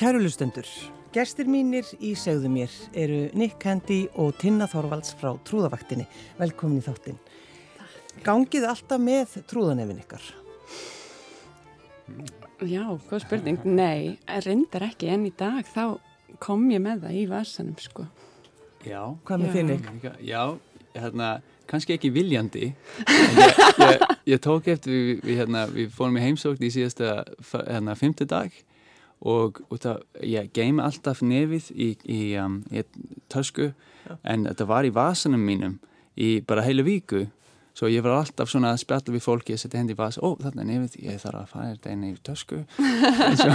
Kærulustendur, gestir mínir í segðu mér eru Nick Handy og Tinna Þorvalds frá Trúðavaktinni. Velkomin í þáttinn. Gangið alltaf með trúðanefin ykkar? Já, hvað spurning? Nei, reyndar ekki en í dag þá kom ég með það í vasanum sko. Já. Hvað með þinn Nick? Já, hérna, kannski ekki viljandi. Ég, ég, ég tók eftir, við, við, hérna, við fórum í heimsókn í síðasta hérna, fymti dag og það, ég geimi alltaf nefið í, í, um, í tösku Já. en þetta var í vasanum mínum í bara heilu viku. Svo ég var alltaf svona að spjalla við fólki að setja hendi í vas ó þarna er nefið, ég þarf að fara þetta inn í tösku. Svo,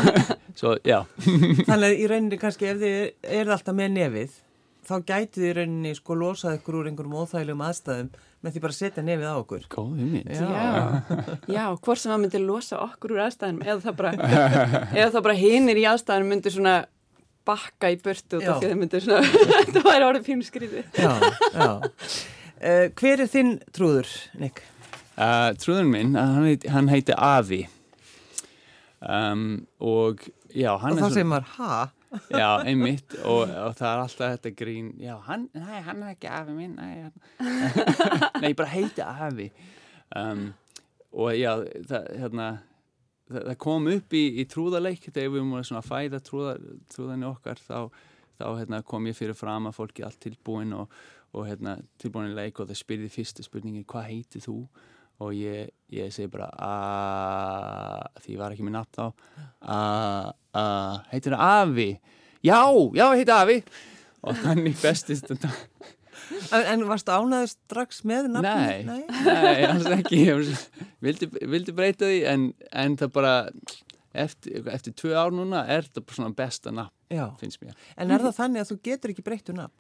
svo já. Þannig að í rauninni kannski ef þið er alltaf með nefið þá gætið þið í rauninni sko losað ykkur úr einhverjum óþægilegum aðstæðum með því bara setja nefið á okkur. Góð hugmynd. Já. Já, já, hvort sem það myndi losa okkur úr aðstæðanum eða það bara, eða það bara hinir í aðstæðanum myndi svona bakka í burtu og það myndi svona, þetta væri orðið fyrir skriði. Já, já. Uh, hver er þinn trúður, Nick? Uh, trúður minn, hann, heit, hann heiti Avi um, og já, hann og er svo... Og þá segir maður, ha? Já, einmitt og, og það er alltaf þetta grín já, hann, nei, hann er ekki afi minn nei, nei ég bara heiti afi. Um, og já, það, hérna, það, það kom upp í, í trúðarleik þegar við vorum svona að fæða trúðar, trúðarni okkar þá, þá hérna, kom ég fyrir fram að fólki allt tilbúin og, og hérna, tilbúin í leik og það spyrði fyrsta spurningi hvað heiti þú? Og ég, ég segi bara að því ég var ekki með nafn á að heitir það Avi já, já, heitir Avi og þannig bestist En, varst ánaður strax með nafn? Nei, nei, alls ekki. Vildi, vildi breyta því en, en það bara eftir, eftir tvö ár núna er það svona besta nafn, já. finnst mér. En er það þannig að þú getur ekki breyttu nafn?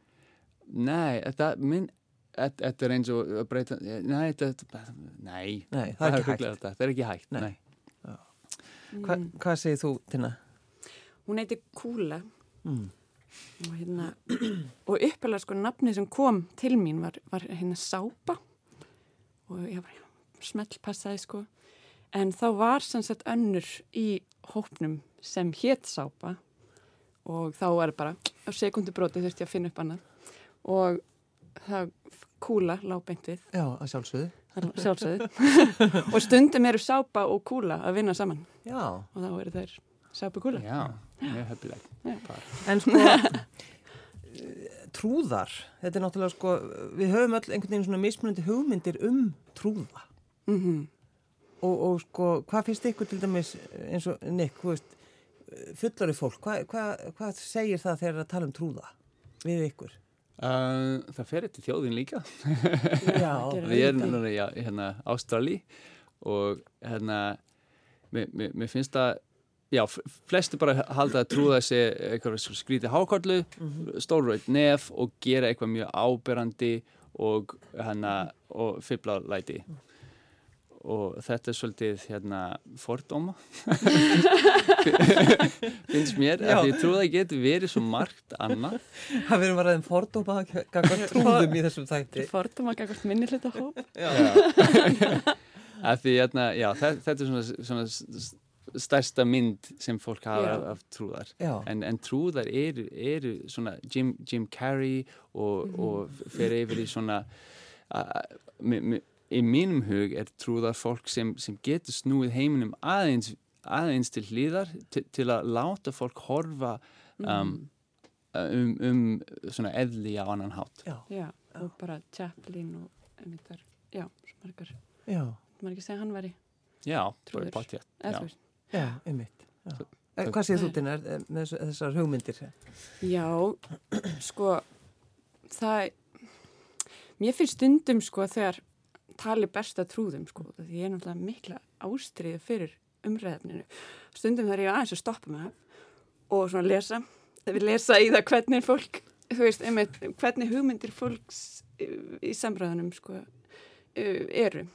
Nei, þetta minn Þetta er eins og að breyta Nei, þetta, nei, nei það, er ekki hægt. Það er ekki hægt, nei, nei. Hva, Hvað segir þú, Tina? Hún heiti Kúla. Mm. og hérna og uppelar sko nafni sem kom til mín var, var hérna Sápa. Og ég var smellpassaði sko. En þá var sannsagt önnur í hópnum sem hétt Sápa. Og þá var bara á sekundubróti þurfti ég að finna upp annað. Og það kúla lág beint við. Já, að sjálfsögðu. Sjálfsögðu. og stundum eru sápa og kúla að vinna saman. Já. Og þá eru þeir sápa kúla. Já, mjög höfðilegt. En sko, trúðar, þetta er náttúrulega sko, við höfum öll einhvern veginn svona mismunandi hugmyndir um trúða. Mm -hmm. og, og sko, hvað finnst ykkur til dæmis eins og Nick, þú veist, fullari fólk, hvað hva, hva segir það þegar það tala um trúða við ykkur? Uh, það fer eftir þjóðin líka Já, við erum núna í hérna, Ástrali og hérna mér, finnst það já, flesti bara halda að trúða þessi eitthvað skríti hákallu mm -hmm. stórröð nef og gera eitthvað mjög áberandi og hérna og fybla læti mm. Og þetta er svolítið hérna fordóma. Finnst mér Já. að því trúða getur verið svo margt annað. Það verður bara einn fordóma gangast trúðum í þessum þætti. Fordóma gangast minni hluta hóp því, hérna, já, þetta er svona, svona stærsta mynd sem fólk hafa af, af trúðar. En, en trúðar eru, eru svona Jim, Jim Carrey og, mm. og fer yfir í svona uh, í mínum hug er trúðar fólk sem, sem getur snúið heiminum aðeins aðeins til hlýðar til, til að láta fólk horfa um, um, um svona eðli á annan hátt. Já, já og bara Chaplin og einmittar, já, svo margar. Já. Þú margir segja hann var í Já, bara báttjætt Já, já einmitt. Já. Eh, hvað séð þú til með þessar hugmyndir? Já, sko það mér finnst stundum sko þegar tali besta trúðum sko því ég er náttúrulega mikla ástriði fyrir umræðafninu. Stundum þarf ég aðeins að stoppa með það og svona lesa, við lesa í það hvernig fólk, þú veist, einmitt, hvernig hugmyndir fólks í samræðanum sko eru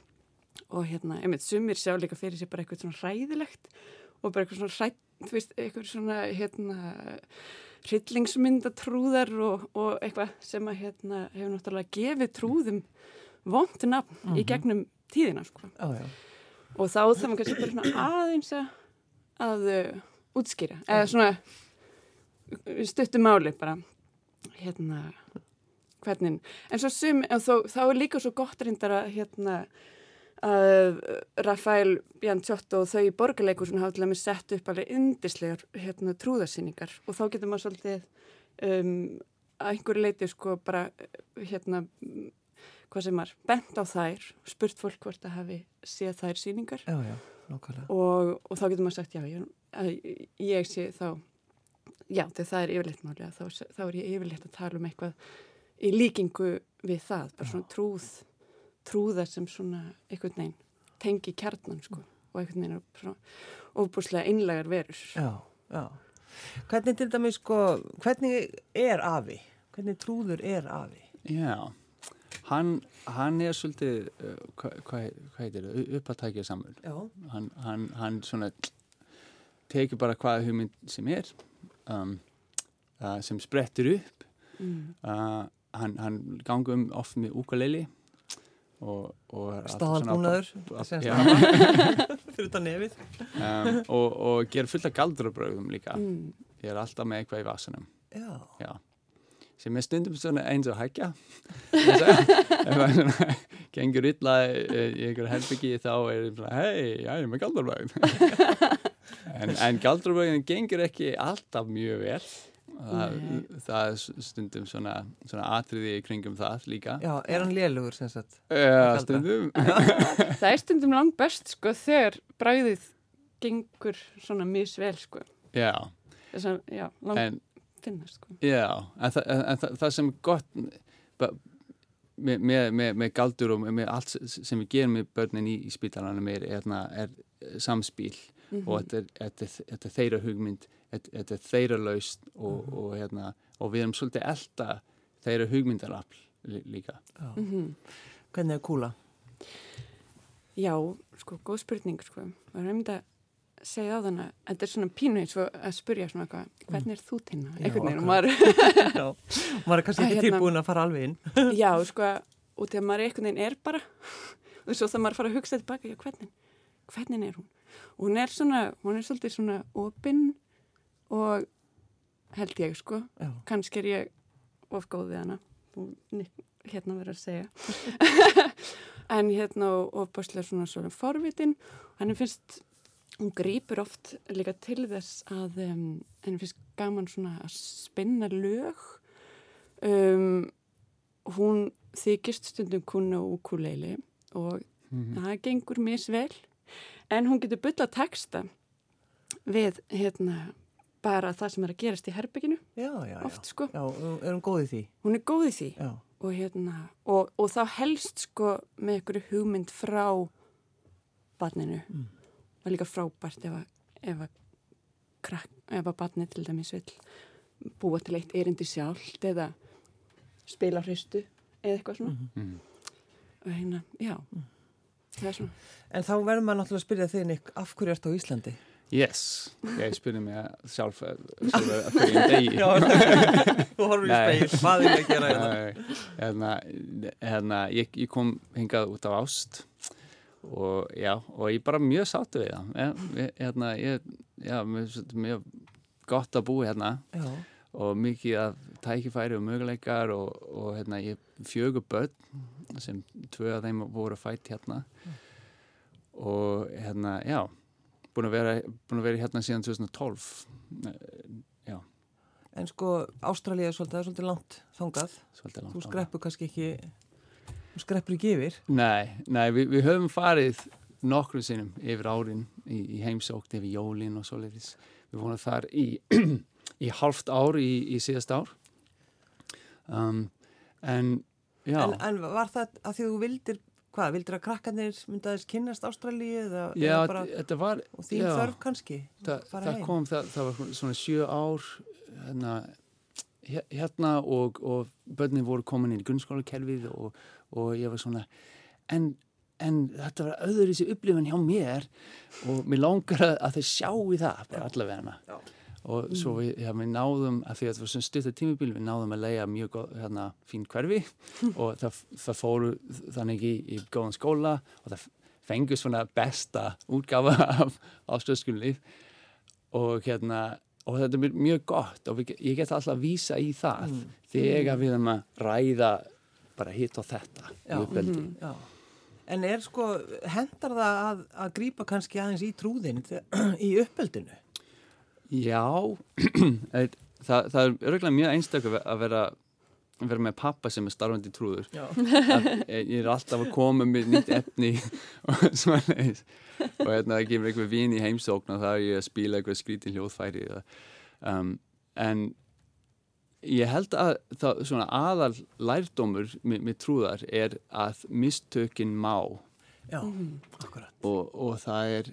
og hérna, einmitt, sumir sjá líka fyrir sér bara eitthvað svona hræðilegt og bara eitthvað svona hræð, þú veist, eitthvað svona hérna hryllingsmyndatrúðar og, og eitthvað sem að hérna hefur náttúrulega gefið trúðum vondt nafn mm -hmm. í mhm. gegnum tíðina sko. Oh, og þá þarf maður kannski bara svona aðeins að uh, útskýra eða svona stuttum máli bara hérna hvernig, en svo sum þó, þá er líka svo gott reyndar að hérna að Rafael Bianciotto og þau í borgarleikursun hafa til að með sett upp alveg indislegar hérna, trúðarsýningar og þá getur maður svolítið um, að einhverju leiti sko bara hérna hvað sem er, bent á þær spurt fólk hvort að hafi séð þær síningar Já, já, nákvæmlega. og, og þá getur maður sagt já, ég, ég sé þá já, þegar það er yfirleitt máli þá, þá er ég yfirleitt að tala um eitthvað í líkingu við það bara svona trúð trúða sem svona einhvern veginn tengi kjarnan sko og einhvern veginn er svona ofbúslega einlegar verur Já, já. Hvernig til dæmis sko, hvernig er afi? Hvernig trúður er afi? Já, hann, hann er svolítið, hvað hva, hva heitir það, uppáttækja samur. Hann, hann, hann svona tekið bara hvaða hugmynd sem er, um, uh, sem sprettur upp. mm. Uh, hann, hann gangi um oft með ukulele og, og Staðalbúnaður, fyrir þetta nefið. um, og, og ger fullt af galdrabröðum líka. Mm. Ég er alltaf með eitthvað í vasanum. Já. Já. Sem er stundum svona eins og hækja. Ef það svona gengur illa í í einhver herbyggi þá er það svona, hei, já, ég er með galdrabröð. en, en galdrabröðin gengur ekki alltaf mjög vel. Það, það er stundum svona, svona atriði í kringum það líka. Já, er hann lélugur sem sagt? Já, stundum. það er stundum langt best sko þegar bræðið gengur svona misvel sko Já, þess að, já, langt en finnast sko Já, en, þa en, en þa það sem er gott með, með, með, með galdur og með, allt sem við gerum með börnin í, í spítalanum er, er, er samspíl Mhm. og þetta er, þetta, er, þetta er þeirra hugmynd, þetta, þetta er þeirra laust og, og, hérna, og við erum svolítið elda þeirra hugmyndarafl lí, líka. Já. Mhm. Hvernig er kúla? Já, sko, góð spurning sko. og ég myndi að segja á þannig að þetta er svona pínu eins og að spurja svona eitthvað, hvernig er þú veginn og akkurat. maður, Já. Maður er kannski ekki hérna- tilbúin að fara alveg inn. já, sko og þegar maður einhvern veginn er bara og svo það maður fara að hugsa tilbaka, já, hvernig hvernig er hún? Og hún er svona, hún er svolítið svona opinn og held ég, sko Já. kannski er ég of góð við hana hérna verður að segja en hérna og, báslega svona svona forvitin hann finnst, hún grýpur oft líka til þess að um, henni finnst gaman svona að spinna lög. Um, hún þykist stundum kunna úkuleili og það gengur misvel. En hún getur bylla texta við hérna bara það sem er að gerast í herbygginu Já, já, oft sko, Já, er hún góð í því? hún er góð í því. Og hérna og, og þá helst sko með einhverju hugmynd frá barninu. Mm. Er líka frábært ef að, ef að, krak, ef að barnið til dæmis vil búa til eitt erindi sjálft eða spila hristu eða eitthvað svona. Mhm. og hérna, já. Það er svona. En þá verður maður náttúrulega að spyrja þig, Nick, af hverju ertu á Íslandi? Yes, ég spurði mig sjálf að hverjum degi. Þú horfir í speil, hvað er ég að gera hérna? Hérna, hérna, ég, ég kom hingað út á ást og já, og ég bara mjög sáttu við það. Ég, hérna, ég, já, þetta mjög gott að búa hérna Já, og mikið af tækifæri og möguleikar og, og hérna, ég fjögur börn sem tvö af þeim voru fætt hérna og hérna, já, búin að vera, búin að vera hérna síðan 2012. Já, en sko, Ástralía er svolítið, er svolítið langt þangað. svolítið langt. Þú skreppur kannski ekki, þú skreppur ekki yfir. Nei, nei við, við höfum farið nokkru sinnum yfir árin í, í heimsókn yfir jólin og svoleiðis. Við vorum þar í, í halvt ár í, í síðast ár. Um, en En, en var það að því þú vildir, hvað, vildir að krakkarnir myndaðis kynnast Ástralíu eða, já eða bara, var, og þín já. þörf kannski? það, það kom, það, það var svona sjö ár hérna, hérna og, og börnin voru komin inn í grunnskólakerfið og, og ég var svona, en en þetta var öðru þessi upplifin hjá mér og mér langar að, að þau sjáu það bara allavega hana Já. og svo við, já, við náðum að því að það var svona stuttar tímubíl við náðum að leiða mjög góð, hérna, fín hverfi og það, það fóru þannig í, í góðan skóla og það fengur svona besta útgafa af ástöðskunlíf og hérna og þetta er mjög gott og við, ég get alltaf að vísa í það þegar við erum að ræða bara hitt og þetta Já. Já. En er sko, hendar það að, að grípa kannski aðeins í trúðin í uppeldinu? Já, það, það er örgulega mjög einstaklega að vera, vera með pappa sem er starfandi trúður. Að, ég er alltaf að koma með nýtt efni og svona. Og hérna það kemur einhver vin í heimsókn og það er ég að spila eitthvað skrítin hljóðfæri. Um, en ég held að það, svona aðal lærdómur með, með trúðar er að mistökin má Já, akkurat. og, og það er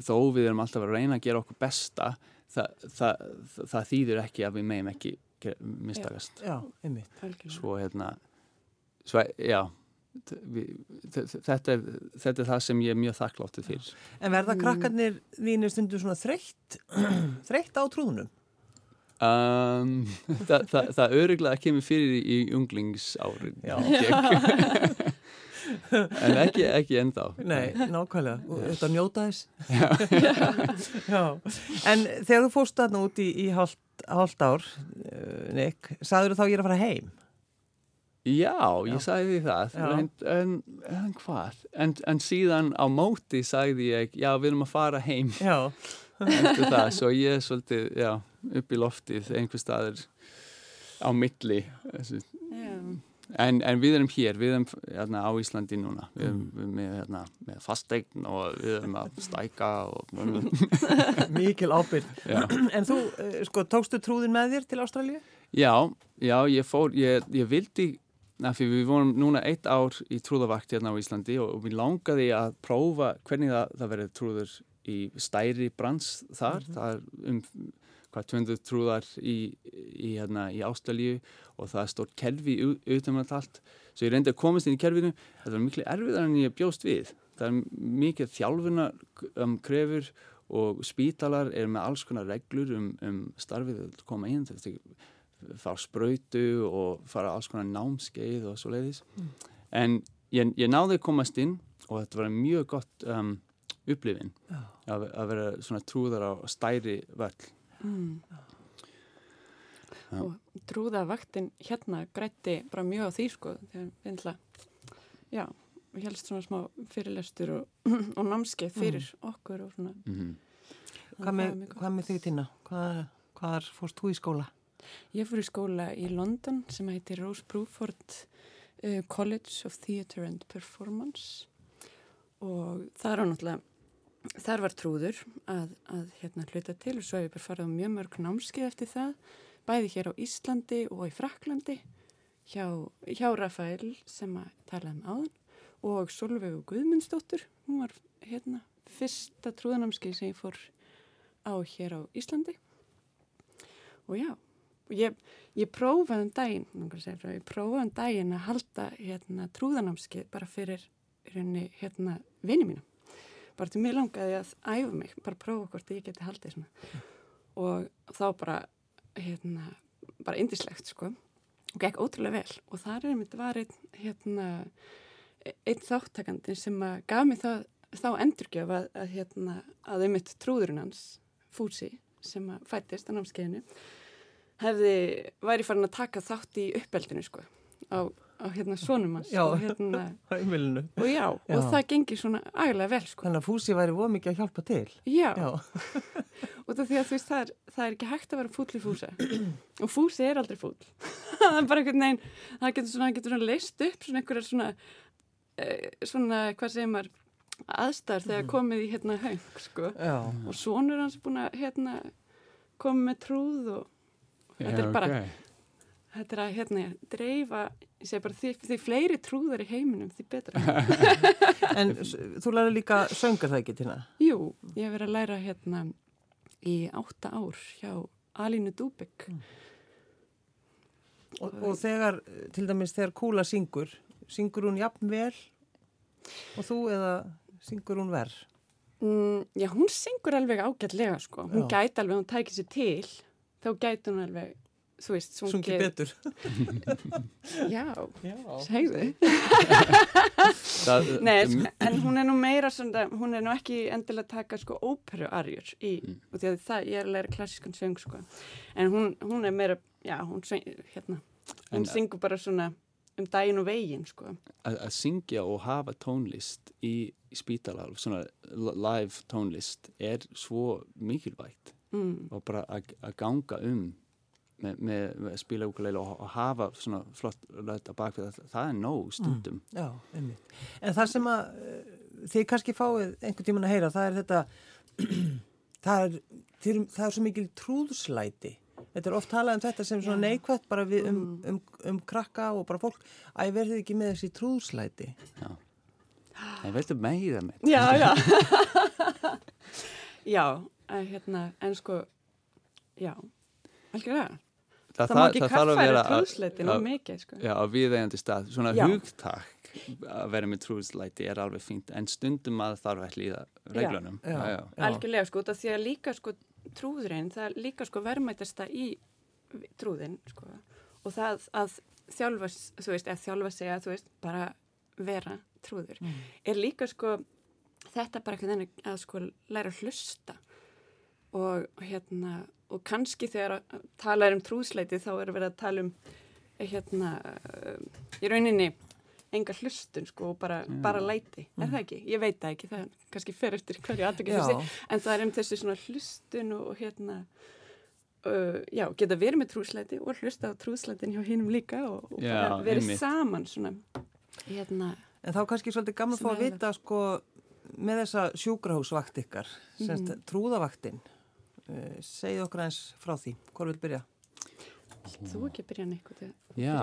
þó við erum alltaf að reyna að gera okkur besta það, það, það, það þýðir ekki að við meðum ekki mistakast Já, einmitt. algjörlega. svo hérna svo, já þetta, er, þetta er það sem ég er mjög þakkláttur fyrir En verða krakkarnir þínir stundum svona þreytt, þreytt á trúðunum? um, það, það, það öruglega kemur fyrir í unglingsárin Já. en ekki, ekki ennþá Nei, nákvæmlega. Og þetta njóta þess. Já. En þegar þú fórst þarna út í, í hálft, hálft ár, uh, Nick, sagður þú þá ég er að fara heim? Já, ég Já. sagði því það, en, en, en hvað? En, en síðan á móti sagði ég, já, við erum að fara heim Já. eftir það, svo ég er svolítið, já, upp í loftið, einhver staður á milli. þessi. Já. En, en við erum hér, við erum hérna, á Íslandi núna, við erum við erum með, hérna, með fastegn og við erum að stæka og, Mikil ábyrg. En þú, uh, sko, tókstu trúðin með þér til Ástralíu? Já, já, ég fór, ég, ég vildi, na, fyrir við vorum núna eitt ár í trúðavakt hérna á Íslandi og, og við langaði að prófa hvernig það, það verið trúður í stæri brans þar, það er um hvað 200 trúðar í, í, hérna, í Ástralíu og það er stórt kerfi utan með allt, svo ég reyndi að komast inn í kerfinu, þetta var miklu erfiðar en ég bjóst við, það er mikið þjálfuna um, krefur og spítalar er með alls konar reglur um, um starfið að koma inn, þetta fá sprautu og fara alls konar námskeið og svo leiðis. En ég, ég náði að komast inn og þetta var mjög gott um, upplifin Já. að, að vera svona trúðar á stæri völl. Mm. Og trúðavaktin hérna grætti bara mjög á því sko þegar við ætla, já, við helst svona smá fyrirlestur og, og námskeið fyrir okkur og svona. Mm Hvað með, hvað með þig, Tina? Hvað, hvar fórst þú í skóla? Ég fór í skóla í London sem heitir Rose Bruford uh, College of Theatre and Performance og þar á náttúrulega, þar var trúður að, að hérna hluta til og svo hef ég bara farið á mjög mörg námskeið eftir það, bæði hér á Íslandi og í Fraklandi hjá, hjá Rafael sem að talaði um áðan og Solveig Guðmundsdóttur, hún var hérna fyrsta trúðanámskeið sem ég fór á hér á Íslandi og já, og ég, ég prófaði um daginn, segja ég prófaði um daginn að halda hérna trúðanámskeið bara fyrir hérna vini mínu. Bara til mér langaði að æfa mig, bara prófa hvort ég geti haldið svona. Og þá bara, hérna, bara indislegt, sko. Og gekk ótrúlega vel. Og þar er einmitt var einn, hérna, einn þáttakandi sem gaf mér það, þá endurgjöf að, að hérna, að einmitt trúðurinn hans, Fúsi, sem fættist á námskeiðinu, hefði, væri farin að taka þátt í uppeldinu sko á, á hérna sonum hans og hérna, og já, Já. og það gengi svona agalega vel sko, Þannig að Fúsi væri voð mikið að hjálpa til. já, Já. og það því að þú veist það er, það er ekki hægt að vera fúll í fúsa og fúsi er aldrei fúll. Það er bara einhvern veginn, það getur svona, svona leist upp svona einhverjar svona eh, svona, hvað segir maður aðstæður þegar komið í hérna haug sko, Já. og sonur hans er búin að hérna koma með trúð og Þetta er bara- Þetta er að hérna, dreifa, ég segi bara því, því fleiri trúðar í heiminum, því betra. En þú læri líka söngar það ekki, Tina? Jú, ég hef verið að læra hérna í átta ár hjá Alínu Dúbek. Og, og þegar, til dæmis, þegar Kúla syngur, syngur hún jafn vel og þú eða syngur hún verð? Mm, já, hún syngur alveg ágætlega, sko. Hún Já. gæti alveg, hún tækir sér til, þá gæti hún alveg þú veist, Sungi sungið betur. Já, Já. segðu Nei, um, sko, en hún er nú meira svona, hún er nú ekki endilega að taka sko óperuarjur í, Mm. og því að það, ég er að læra klassískan söng sko, en hún, hún er meira, já, hún söng, hérna, hún En- syngur bara svona um daginn og veginn sko. að, að syngja og hafa tónlist í, í spítalar, svona li- live tónlist er svo mikilvægt Mm. og bara að, að ganga um með, með, með að spila úkuleila og, og hafa svona flott löt að bakvið það, það er nóg stundum Já, einmitt. En það sem að eh, þið kannski fáið einhvern tíman að heyra, það er þetta, það er, til, það er svo mikil trúðslæti. Þetta er oft talað um þetta sem svona Já. neikvætt bara við, um, um, um krakka og bara fólk. Æ, verðið ekki með þessi trúðslæti. Já. Það verður meira með Já, já. já, en hérna, en sko, já, algjörlega. Það, Það, má ekki það að kaffæra vera að- trúðsleitin og að- mikið, sko. Já, á viðeigandi stað. Svona Já. hugtak að vera með trúðslæti er alveg fínt en stundum að þarf að hlýða reglunum. Já. Já, já. Algjörlega, sko, út af því að líka, sko, trúðurinn, það er líka, sko, verðmætasta í trúðin, sko, og það að þjálfa, þú veist, eða þjálfa segja, þú veist, bara vera trúður, er líka, sko, þetta bara ekki þennig að, sko, læra að hlusta og, hérna, og kannski þegar að tala um trúðsleiti þá er verið að tala um, hérna, í rauninni, enga hlustun sko og bara, bara læti, er það ekki? Ég veit það ekki, það er kannski fer eftir hverju aðtöki Já. þessi, en það er um þessi svona hlustun og, og hérna uh, já, geta verið með trúslæti og hlusta á trúslætin hjá hinnum líka og, og Já, bara verið einmitt. saman svona hérna, En þá kannski svolítið gaman að fá að er vita sko með þessa sjúkrahúsvakt ykkar, semst Mhm. Uh, segið okkur eins frá því. Hvor vil byrja? þú ekki að byrja neitt Já,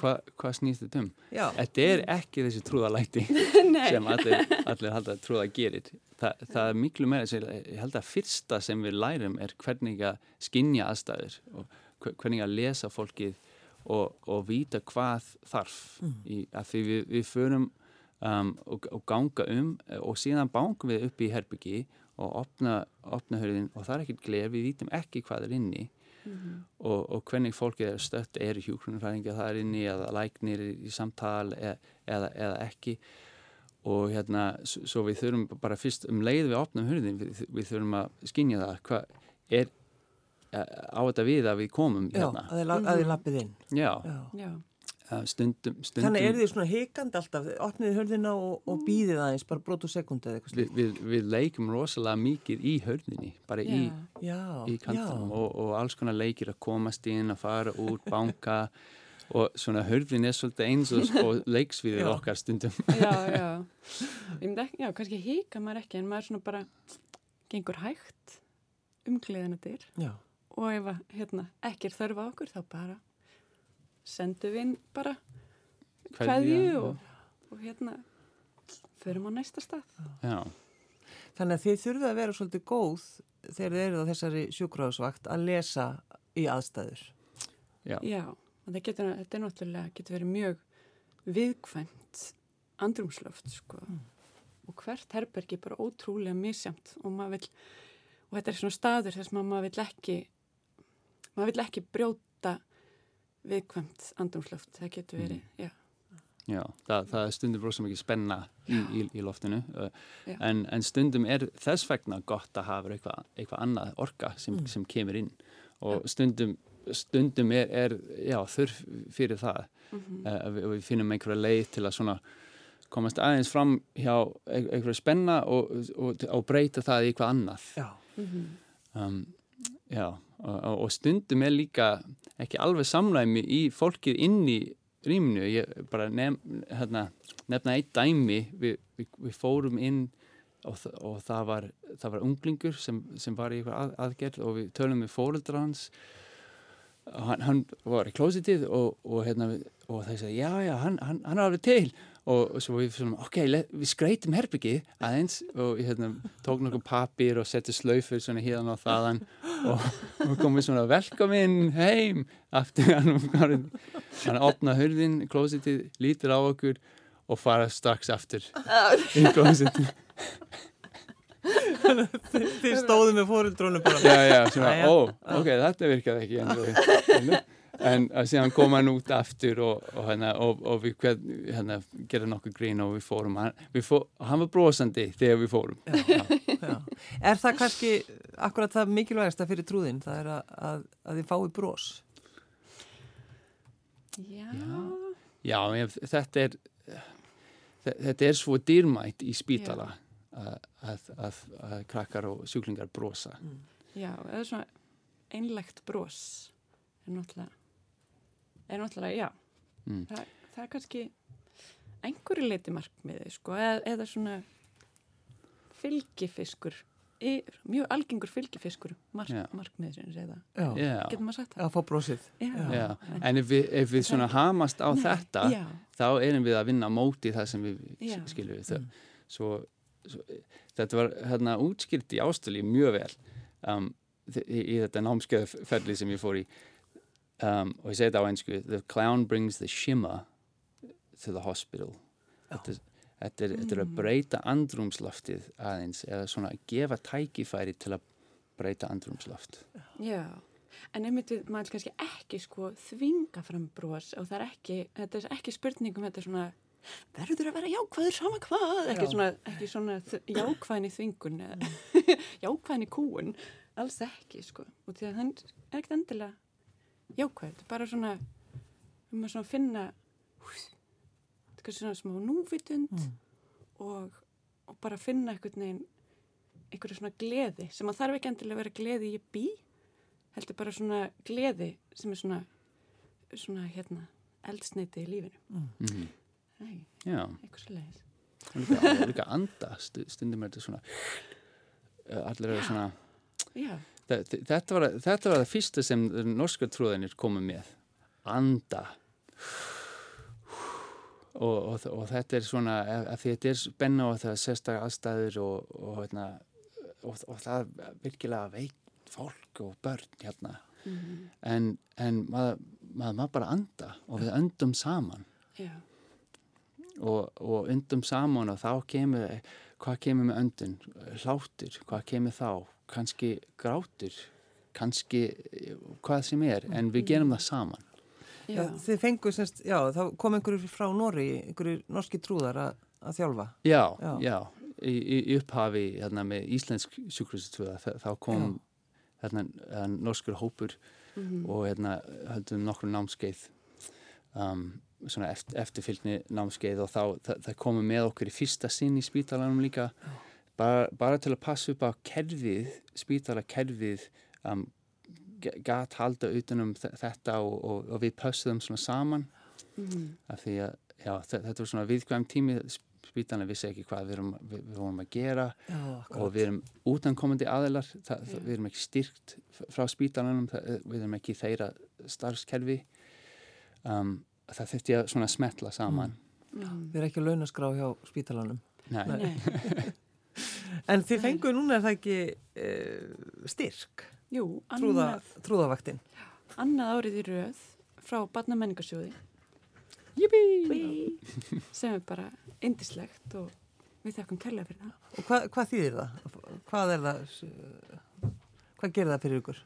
hvað hva snýst þetta um? Já. Þetta er ekki þessi trúðalæti sem allir, allir halda að trúða gerir. Þa, það er miklu meira, sem, ég held að fyrsta sem við lærum er hvernig að skinja aðstæður og hve- hvernig að lesa fólkið og, og vita hvað þarf í, að því við, við förum um, og, og ganga um og síðan bángum við upp í herbyggi og opna, opna hörðin og það er ekkert gler, við vítum ekki hvað er inni. Og, og hvernig fólkið er stött er hjúkrunarfræðingar það er inni eða læknir í, í samtal eða, eða, eða ekki. Og hérna svo við þurfum bara fyrst um leið við opnum hurðin við, við þurfum að skinja það hvað er eh, á þetta við að við komum Já, hérna. að þið lappið inn. já, Já. Stundum, stundum Þannig er þið svona hikandi alltaf, opnið hörðina og, og býðið aðeins, bara brotu sekundi eða eitthvað við, slíkt. við, við leikum rosalega mikið í hörðinni bara í, já, í kantunum já. og, og alls konar leikir að komast inn að fara út, banka og svona hörðin er svolítið eins og, og leiksviðið Já. okkar stundum. Já, já. Ég myndi ekki, já, kannski hika maður ekki en maður svona bara gengur hægt um gleðina dyr Já, og ef að, hérna, ekki er þörfa okkur þá bara sendum við inn bara kveðju og, og hérna förum á næsta stað já, þannig að þið þurfið að vera svolítið góð þegar þið eruð á þessari sjúkrahúsvakt að lesa í aðstæður. já, Já, og það getur, þetta er náttúrulega, getur verið mjög viðkvæmt andrumsloft, sko. Og hvert herbergi er bara ótrúlega misjamt og maður vil, og þetta er svona staður þess að maður vil ekki, maður vil ekki brjóta viðkvæmt andrumsloft. Það getur verið, já. já það, það er stundum rosa mikið spenna í, í, í loftinu en, en stundum er þess vegna gott að hafa eitthvað, eitthvað annað orka sem, Mm. sem kemur inn. Og stundum, stundum er, er já, þurf fyrir það Mm uh, við, við finnum einhverja leið til að svona komast aðeins fram hjá ein- einhverja spenna og, og, og breyta það í eitthvað annað. Já, um, já, og, og- stundum er líka ekki alveg samræmi í fólkið inn í rýminu, ég bara nef, hérna, nefna eitt dæmi. Við, við, við fórum inn og, og það, var, það var unglingur sem, sem var í eitthvað að, aðgerð og við tölum við fóreldra hans. Og hann, hann var í klósitið og, og, hérna, og það sagði, já, já, hann, hann, hann er alveg til og svo við svona, ok, við skreitum herbyggið aðeins og ég hérna, tók nokkuð papir og setti slaufur svona hérna og þaðan og, og komum svona velkomin heim! Aftur hann, hann, hann opna hurðin, klósitið, lítur á okkur og fara strax aftur í klósitið Þið stóðu með fórildrónu bara. já, já, svona, ó, ok, þetta virkaði ekki en, en að síðan kom hann út aftur og, og, hérna, og, og við hvern, hérna, gerðum nokkuð grín og við fórum hann, við fó, hann var brosandi þegar við fórum já, Já. Er það kannski akkurat það mikilvægasta fyrir trúðin? Það er að, að, að þið fái brós. Já. já ég, þetta er þe- þetta er svo dýrmætt í spítala að, að, að, að krakkar og sjúklingar brosa Já, eða svona einlegt bros er náttúrulega, er náttúrulega, já, Mm. það, það er kannski einhverju leiti markmiði, sko, eða, eða svona fylgifiskur, í, mjög algengur fylgifiskur mark, Já. markmiði sem segja það. Já. já, Getur maður sagt það? Að fá brósið. já. en ef við, ef við svona hamast á Nei, þetta Já, þá erum við að vinna móti það sem við Já. skiljum við þau. Svo, svo, þetta var hérna útskýrt í ástöli mjög vel um, í, í þetta námskeiðferli sem ég fór í um, og ég segi þetta á einsku The clown brings the shimmer to the hospital. Þetta, þetta, er, þetta er að breyta andrumsloftið aðeins eða svona að gefa tækifæri til að breyta andrumsloft já. En einmitt við, maður kannski ekki sko þvinga fram bros og það er ekki, þetta er ekki spurningum, þetta er svona verður að vera jákvæður sama hvað, ekki svona, ekki svona jákvæðin í þvingun eða jákvæðin í kúun, alls ekki sko, og því að hann er ekkert endilega jákvæð, bara svona um að svona finna þetta er svona smá núvitund og, og bara finna einhvern veginn einhverju svona gleði sem að þarf ekki endilega að vera gleði í bí heldur bara svona gleði sem er svona svona hérna eldsneiti í lífinu. Mm. Nei, Já, eitthvað svo leiðis og líka, anda stu- stundum er þetta svona uh, allir eru svona Já, Þetta var, þetta var það fyrsta sem norska trúðanir komu með. Anda. Og, og, og þetta er svona, að þetta er spenna og það er sérstaklega aðstæður og, og, hérna, og, og það virkilega veit fólk og börn hérna. En, en maður, maður má bara anda og við öndum saman og, og öndum saman og þá kemur, hvað kemur með öndun? Hlátur, hvað kemur þá? Kanski grátur, kannski hvað sem er, en við gerum það saman. já, Já, þið fengu semst, já, þá kom einhverjur frá Nóri, einhverjur norski trúðar að, að þjálfa. Já, Já. já, Í, í upphafi hérna, með íslensk sjúkrasistuða þá kom hérna, hérna, norskur hópur og hérna höldum nokkur námskeið um, eftir, eftirfylgni námskeið og þá það, það komum með okkur í fyrsta sinn í spítalanum líka. Bara, bara til að passa upp á kerfið, spítalakerfið um, g- gat halda utanum þe- þetta og, og, og við pössuðum svona saman. Af því að já, þe- þetta var svona viðkvæm tími. Spítalinn vissi ekki hvað við, erum, við, við vorum að gera Já, og við erum útankomandi aðilar. Það, það, við erum ekki styrkt frá spítalanum. Það, við erum ekki þeirra starfskerfi. Um, það þurfti að svona smetla saman Við erum ekki að launaskrá hjá spítalanum. Nei. Nei. En þið fengu núna er það ekki uh, styrk, Jú, trúða, annað, trúðavaktin. annað árið í röð frá Barnamenningarsjóði sem er bara indislegt og við þakkum kærlega fyrir það. Og hva, hvað þýðir það? Hvað er það, s- hvað gerir það fyrir ykkur?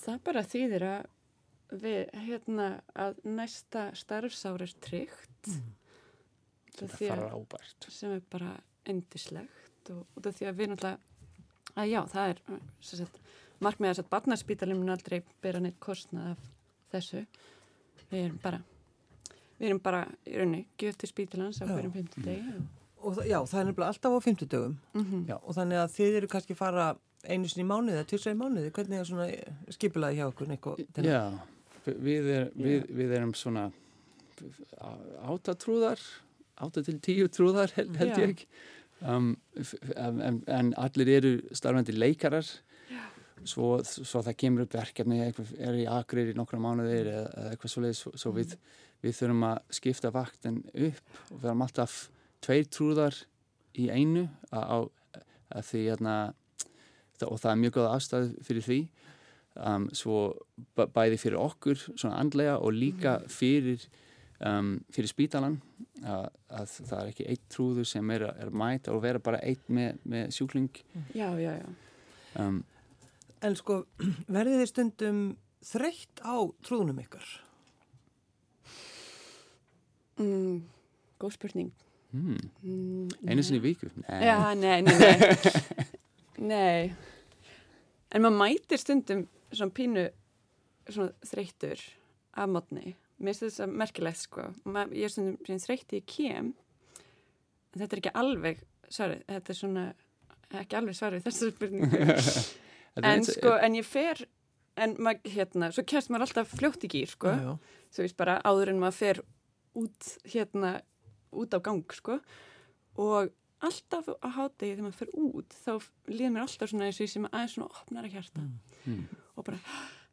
Það bara þýðir að við, hérna, að næsta starfsár er tryggt. Þetta því að- fara ábært sem er bara endislegt og af því að við náttúrulega að já, það er sem sagt, markmið að barnaspítalinn mun aldrei bera neitt kostnað af þessu. Við erum bara við erum bara í raunni gjöf til spítalans á hverjum fymtu degi og, Og það, já, það er nefnilega alltaf á fimmtudögum. Mm Já. og þannig að þið eru kannski fara einu sinni í mánuði eða tvisra í mánuði. Hvernig er svona skipulaði hjá okkur, Nikko? Já, við, er, við, við erum svona átatrúðar átta til tíu trúðar held, held Já. ég. Um, f- f- en, en allir eru starfandi leikarar. Svo, svo það kemur upp verkefni er í akrir í nokkra mánuðir eða, eða eitthvað svoleiðis. Svo, svo við, við þurfum að skipta vaktin upp og við erum alltaf tveir trúðar í einu á að því hérna og það er mjög góð afstæð fyrir því um, svo bæði fyrir okkur svona andlega og líka fyrir um, fyrir spítalan að, að það er ekki eitt trúður sem er, er að mæta og vera bara eitt með, með sjúkling Já, já, já. um, En sko, verðið þið stundum þreytt á trúðunum ykkar? Mm, góð spurning. hmm, Mm, einu sinni viku Nei. Já, nei, nei, nei. nei. En maður mætir stundum svona pínu svona þreyttur af mótni. Mér finnst þetta merkilegt sko. Ma, ég er svona þreytti í kem. En þetta er ekki alveg svarið. Þetta er svona ekki alveg svarið þessu spurningu. En sko, en ég fer en maður, hérna, svo kemst maður alltaf fljótt í gýr, sko. Þú veist bara áður en maður fer út, hérna, út á gang, sko. Og alltaf á hátegi þegar maður fer út, þá líður mér alltaf svona eins og ég sem aðeins svona opnar að hjarta. Mm. Og bara,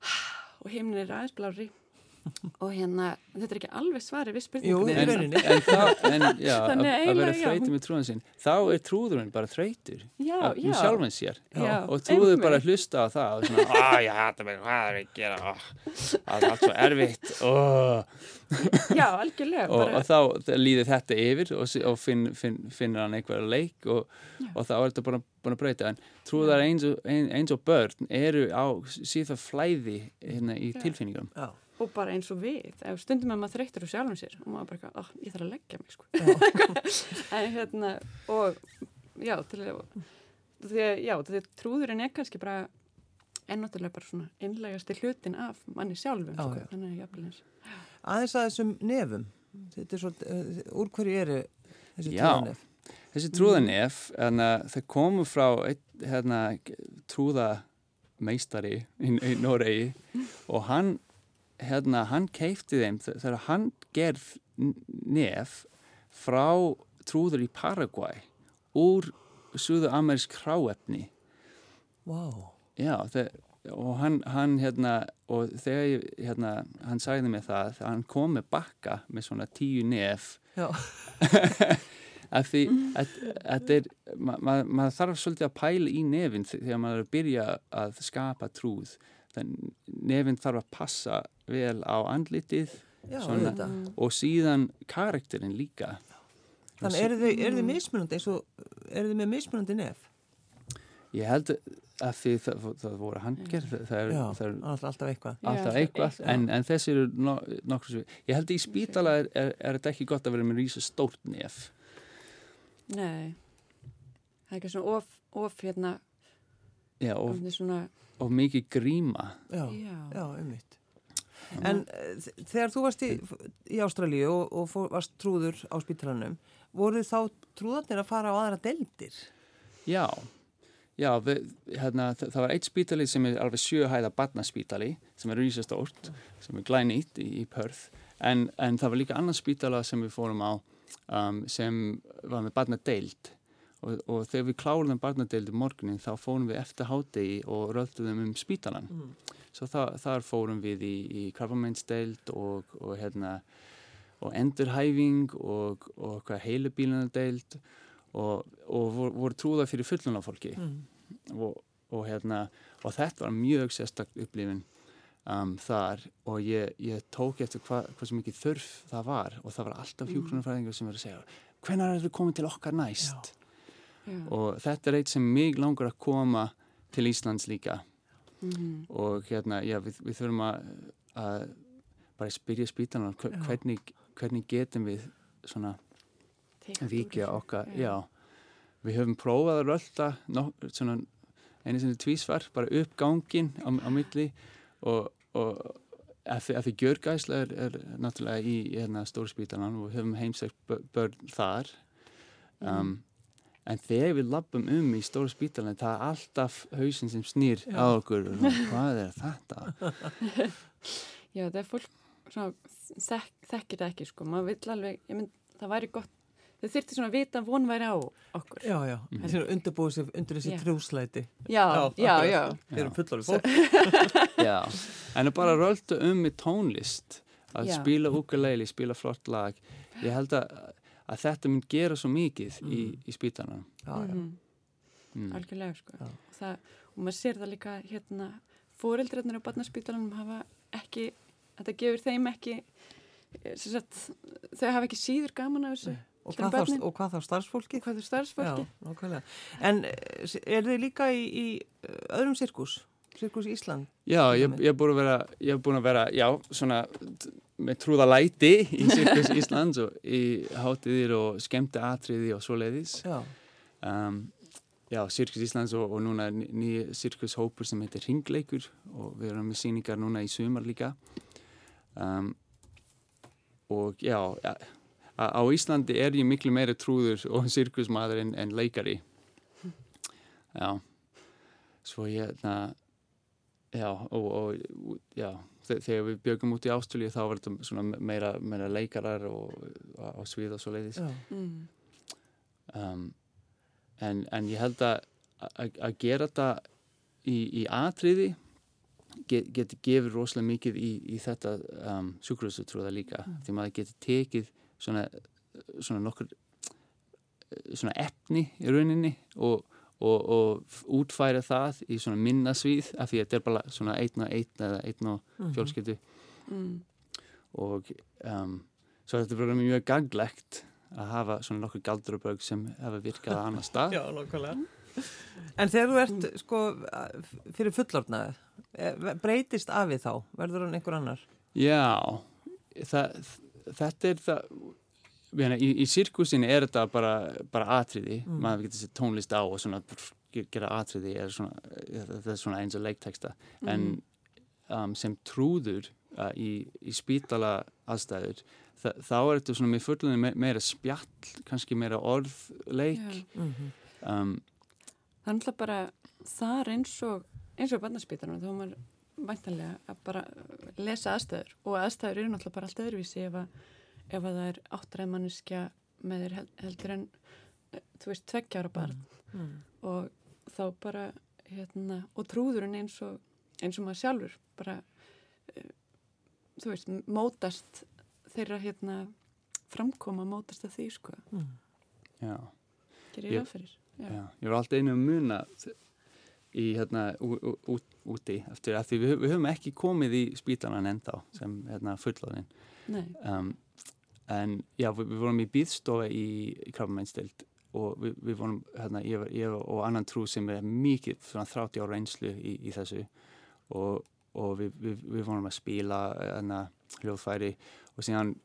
og heiminn er aðeins blári. Og hérna, þetta er ekki alveg svarið við í en, rauninni. en, en já, að, Þannig að vera þreytur með trúðan sinn. Þá er trúðurinn bara þreytur með sjálfan sér. Já, og trúður bara að hlusta á það og svona, að ég hata mig, hvað er ég að gera? Það er allt svo erfitt. Oh. Já, algjörlega. og, og þá líður þetta yfir og, og finn, finn, finnur hann einhverja leik og, og þá er þetta bara búin að breyta. En trúðar eins og, ein, eins og börn eru á síðan flæði hérna í Já. tilfinningum. Já. Og bara eins og við ef stundum að maður þreytur úr sjálfum sér og maður bara, oh, ég þarf að leggja mig sko. en hérna og já, til að því að, já, því að trúðurinn er kannski bara ennáttúrulega bara svona innlegasti hlutin af manni sjálfum Já, sko. já. þannig að jafnvel eins Aðeins að þessum nefum. Þetta er svo, uh, úr hverju eru þessi Já. trúðanef? Þessi trúðanef, hérna, það komu frá einn, hérna, trúðameistari í, í Noregi og hann, hérna, hann keifti þeim þegar hann gerð nef frá trúður í Paraguay úr suðu-amerísk hráefni. Vá. Já, og hann, hann, hérna, og þegar ég, hérna, hann sagði mig það, hann kom með bakka með svona tíu nef af því að þetta er ma- ma- maður þarf svolítið að pæla í nefin þe- þegar maður er að byrja að skapa trúð þannig nefin þarf að passa vel á andlitið Já, Svona. þetta. og síðan karakterinn líka Þannig eru þið, eru þið mismunandi eins og, eru þið með mismunandi nef? ég held að því það, það voru handgerð það, það er, Já, það er alltaf, alltaf eitthvað. Alltaf eitthvað eitthvað. en, en þessi eru no, nokkur sem ég held að í spítala er, er, er þetta ekki gott að vera með rísa stórt nef Nei, það er ekki svona of, of hérna Já, of, svona, og mikið gríma. Já, já, ummitt. En þ- þegar þú varst í, í Ástralíu og, og fór, varst trúður á spítalanum, voru þá trúðarnir að fara á aðra deldir? Já, já við, hérna, það, það var eitt spítali sem er alveg sjöhæða barnaspítali sem er rísastórt, sem er glænýtt í, í Perth. En, en það var líka annan spítala sem við fórum á um, sem var með barnadeild og, og þegar við kláruðum barnadeild um morgunin þá fórum við eftir hádegi og rölduðum um spítalan Mm. svo það, þar fórum við í, í krabbameinsdeild og, og hérna og endurhæfing og, og hvað heilubílunadeild og, og voru, voru trúða fyrir fullunafólki Mm. og, og hérna og þetta var mjög sérstakt upplifin um, þar og ég, ég tók eftir hvað hva sem mikið þörf það var og það var alltaf hjúkrunarfræðingar sem verið að segja hvenær er þið komið til okkar næst já. Og þetta er eitt sem mig langar að koma til Íslands líka. Mm og hérna, já, við, við þurfum að, að bara spyrja spítanar Já. hvernig, hvernig getum við svona þessu. okkar, já. Við höfum prófað að rölda nok, svona einu sinni tvísvar, bara upp gangin á, á milli. Og, og að að því gjörgæsla er, er náttúrulega í, hérna stórspítalan og við höfum heimsækt bö- börn þar. Um, en þegar við lappum um í stóra spítalan það er alltaf hausinn sem snýr Já. á okkur og hvað er þetta? Já, það er fólk svona, þek, þekkir það ekki, sko. Maður vill alveg, ég mynd, það væri gott, þau þyrfti svona að vita að von væri á okkur. Já, já, þessi eru undirbúið sér undir þessi Já. trúslæti. Já, já, já. Þeir eru fullorðið fólk. Já, en að bara rölda um með tónlist að Já. spila ukulele, spila flott lag ég held að, að þetta mun gera svo mikið í, í spítanum Já, já. Mhm. mm. Algjörlega, sko. Og, það, og maður sér það líka, hérna, fóreldrætnir á barnaspítalanum hafa ekki, þetta gefur þeim ekki sem sagt, þau hafa ekki síður gaman af þessu Og heldur en hvað, þá, og hvað þá starfsfólki? hvað þú starfsfólki Já, nákvæmlega. En eh, er þið líka í, í eh, öðrum sirkus? Sirkus Ísland? Já, ég, er búin að vera, ég er búin að vera, já, svona með trúða læti í Sirkus Íslands og í hátiðir og skemmti atriði og svoleiðis. Já. Um, já, Sirkus Íslands og, og núna ný- nýja sirkushópur sem heitir Ringleikur og við erum með síningar núna í sumar líka. Um, og já, ja, á Íslandi er ég miklu meira trúður og sirkusmaður en, en leikari. Já, svo ég, na, Já, og, og já, þe- þegar við bjögum út í Ástralíu þá var þetta svona meira, meira leikarar og á svið og svo leiðis. Mm. Um, en, en ég held að að gera þetta í, í atriði get, geti gefið rosalega mikið í, í þetta um, sjúkrúsutrúða líka. Því maður geti tekið svona, svona nokkur svona efni í rauninni og og, og útfæra það í svona minna svið af því að þetta er bara svona einn og einn eða einn og fjölskyldu Mm. og um, svo er þetta bara mjög ganglegt að hafa svona nokkur galdurabögg sem hafa virkað á annar stað Já, nákvæmlega. En þegar þú ert, sko, fyrir fullorðnaði, breytist afið þá? Verður hann einhver annar? Já, það, þetta er það í, í sirkusinni er þetta bara, bara atriði, maður getur sér tónlist á og svona gera atriði er svona, það er svona eins og leikteksta en um, sem trúður uh, í, í spítala aðstæður þa þá er þetta svona með fullunni me meira spjall, kannski meira orðleik. Mm um, það er náttúrulega bara þar eins og eins og barnaspítanum þá er maður væntanlega að bara lesa aðstæður. Og aðstæður eru náttúrulega bara allt öðruvísi ef að, ef að það er áttræð manneskja með þér hel- heldur en eh, þú veist tveggjára barn. Mm. og þá bara hérna, og trúðurinn eins og eins og maður sjálfur bara uh, þú veist, mótast þeirra hérna framkoma mótast að því sko. Já. Gerir Ég-. Já, ég var alltaf einu að muna í hérna ú- ú- út, úti eftir að því við, við höfum ekki komið í spítalan ennþá sem hérna fullóðin Nei, um, en já, við, við vorum í býðstofa í, í krabbameinstild og við, við vorum hérna, ég, ég og annan trú sem er mikið svona 30 ára reynslu í, í þessu og, og við, við, vorum að spila hérna, hljóðfæri og síðan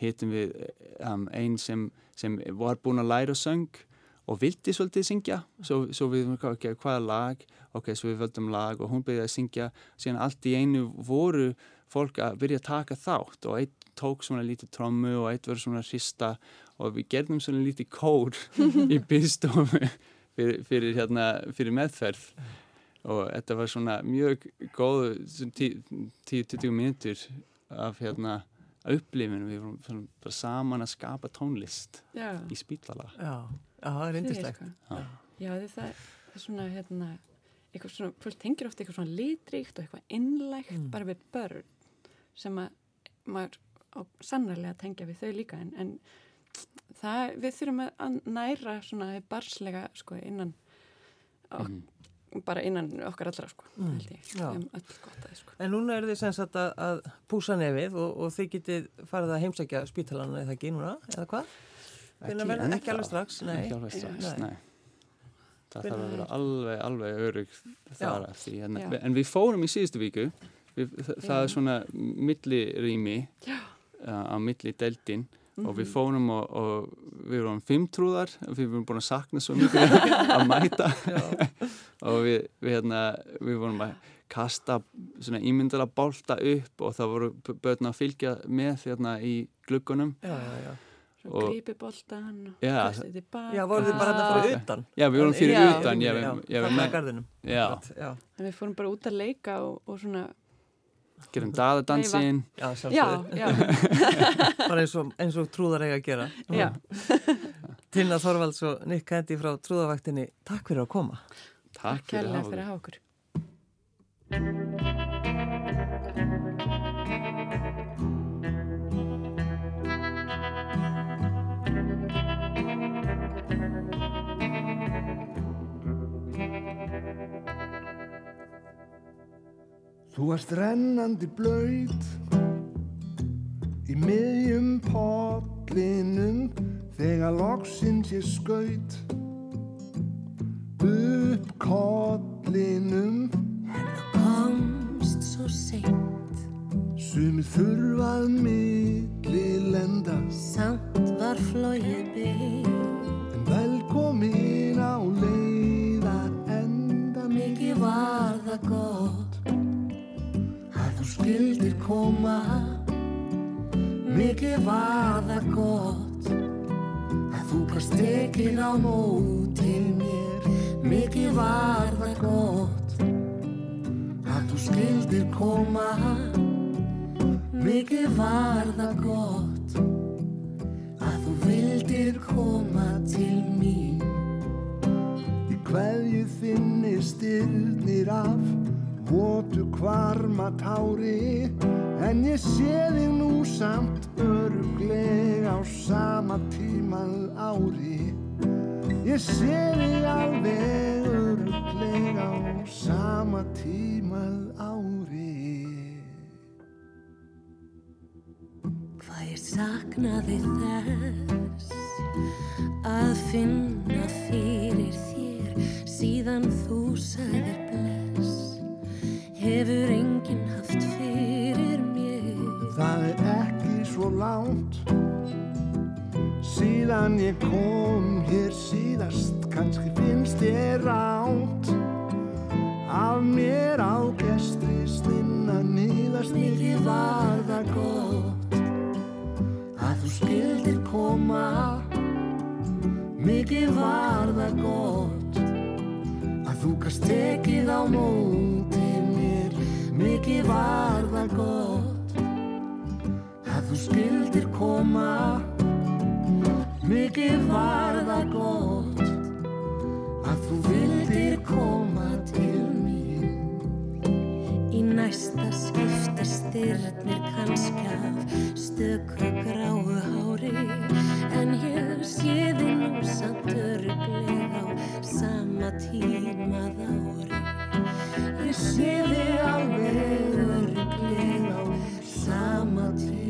hittum við um, einn sem, sem var búinn að læra söng og vildi svolítið syngja. Svo, svo við vorum ok, hvaða lag? Ok, svo við völdum lag og hún byrjaði að syngja. Síðan allt í einu voru fólk að byrja að taka þátt og einn tók svona lítið trommu og einn verið svona hrista og við gerðum svona lítið kór í byggstofu fyrir, fyrir, hérna, fyrir meðferð og þetta var svona mjög góð 10-20 minútur af hérna upplifinu, við vorum svona bara saman að skapa tónlist já, í spýtlala Já, já, það er indislegt. Sko. Já. Já, það, er svona, hérna, eitthvað svona, fólk tengir ofta eitthvað svona litríkt og eitthvað innlægt Mm. bara við börn sem að maður á sannarlega að tengja við þau líka en, en það, við þurfum að- næra svona barslega sko innan ok, Mhm. bara innan okkar allra sko, Mm, held ég, um öll gott að sko. En núna er þið sem sagt að, að púsa nefið og, og þið getið farið að heimsækja spítalan eða ekki núna, eða hvað? Verður- ekki alveg strax, nei. ekki alveg strax, Nei. nei, það þarf að vera er- alveg, alveg örug þar eftir en, Já. en við fórum í síðustu viku við, það, það Já. er svona millirými Já. Uh, á milli deildin og Mhm. við fórum og, og við vorum fimmtrúðar við vorum búin að sakna svo mikið að mæta og við, við, hérna, við vorum að kasta svona ímyndala bólta upp og það voru börn að fylgja með hérna í gluggunum Já, já, já. Svo Og- grípi boltan og Já. kastið tilbaka Já, voruð þið bara þetta Ah. fyrir utan? já, við vorum fyrir Já, utan já, ég, já, þarna í með, garðinum. já, já. en við fórum bara út að leika og, og svona gerum daðadansinn Já, já, já, Bara eins og, eins og trúðar eiga að gera. já, Tina Þorvalds og Nick Candy frá Trúðavaktinni, takk fyrir að koma. takk fyrir að hafa okkur Þú ert rennandi blöyt í miðjum potlinum þegar loksins ég skaut upp kollinum. Komst svo seint. Sumir þurfað milli lenda Samt var flóið bein En velkomin á leiðar enda Mikið var það gott. þú skildir koma Mikið var það gott. Að þú gast tekið á móti mér Mikið var það gott. Að þú skildir koma Mikið var það gott. Að þú vildir koma til mín. Í hverju þinni styrnir af votu kvarma tári en ég sé þig nú samt öruglega á sama tímað ári. Ég sé þig alveg öruglega á sama tímað ári. Hvað ég saknaði þess að finna fyrir þér síðan þú sagðir hefur enginn haft fyrir mér. Það er ekki svo langt síðan ég kom hér síðast. Kannski finnst ég ránt af mér á gestristina nýðast mikið var það gott að þú skildir koma. Mikið var það gott að þú gast tekið á mér mikið var það gott að þú skildir koma mikið var það gott að þú vildir koma til mín Í næsta skipti styrnir kannski af stöku gráu hári en ég sé þið nú samt öruglega á sama tímað ári. Ég sé þig alveg Öruglega á sama tímað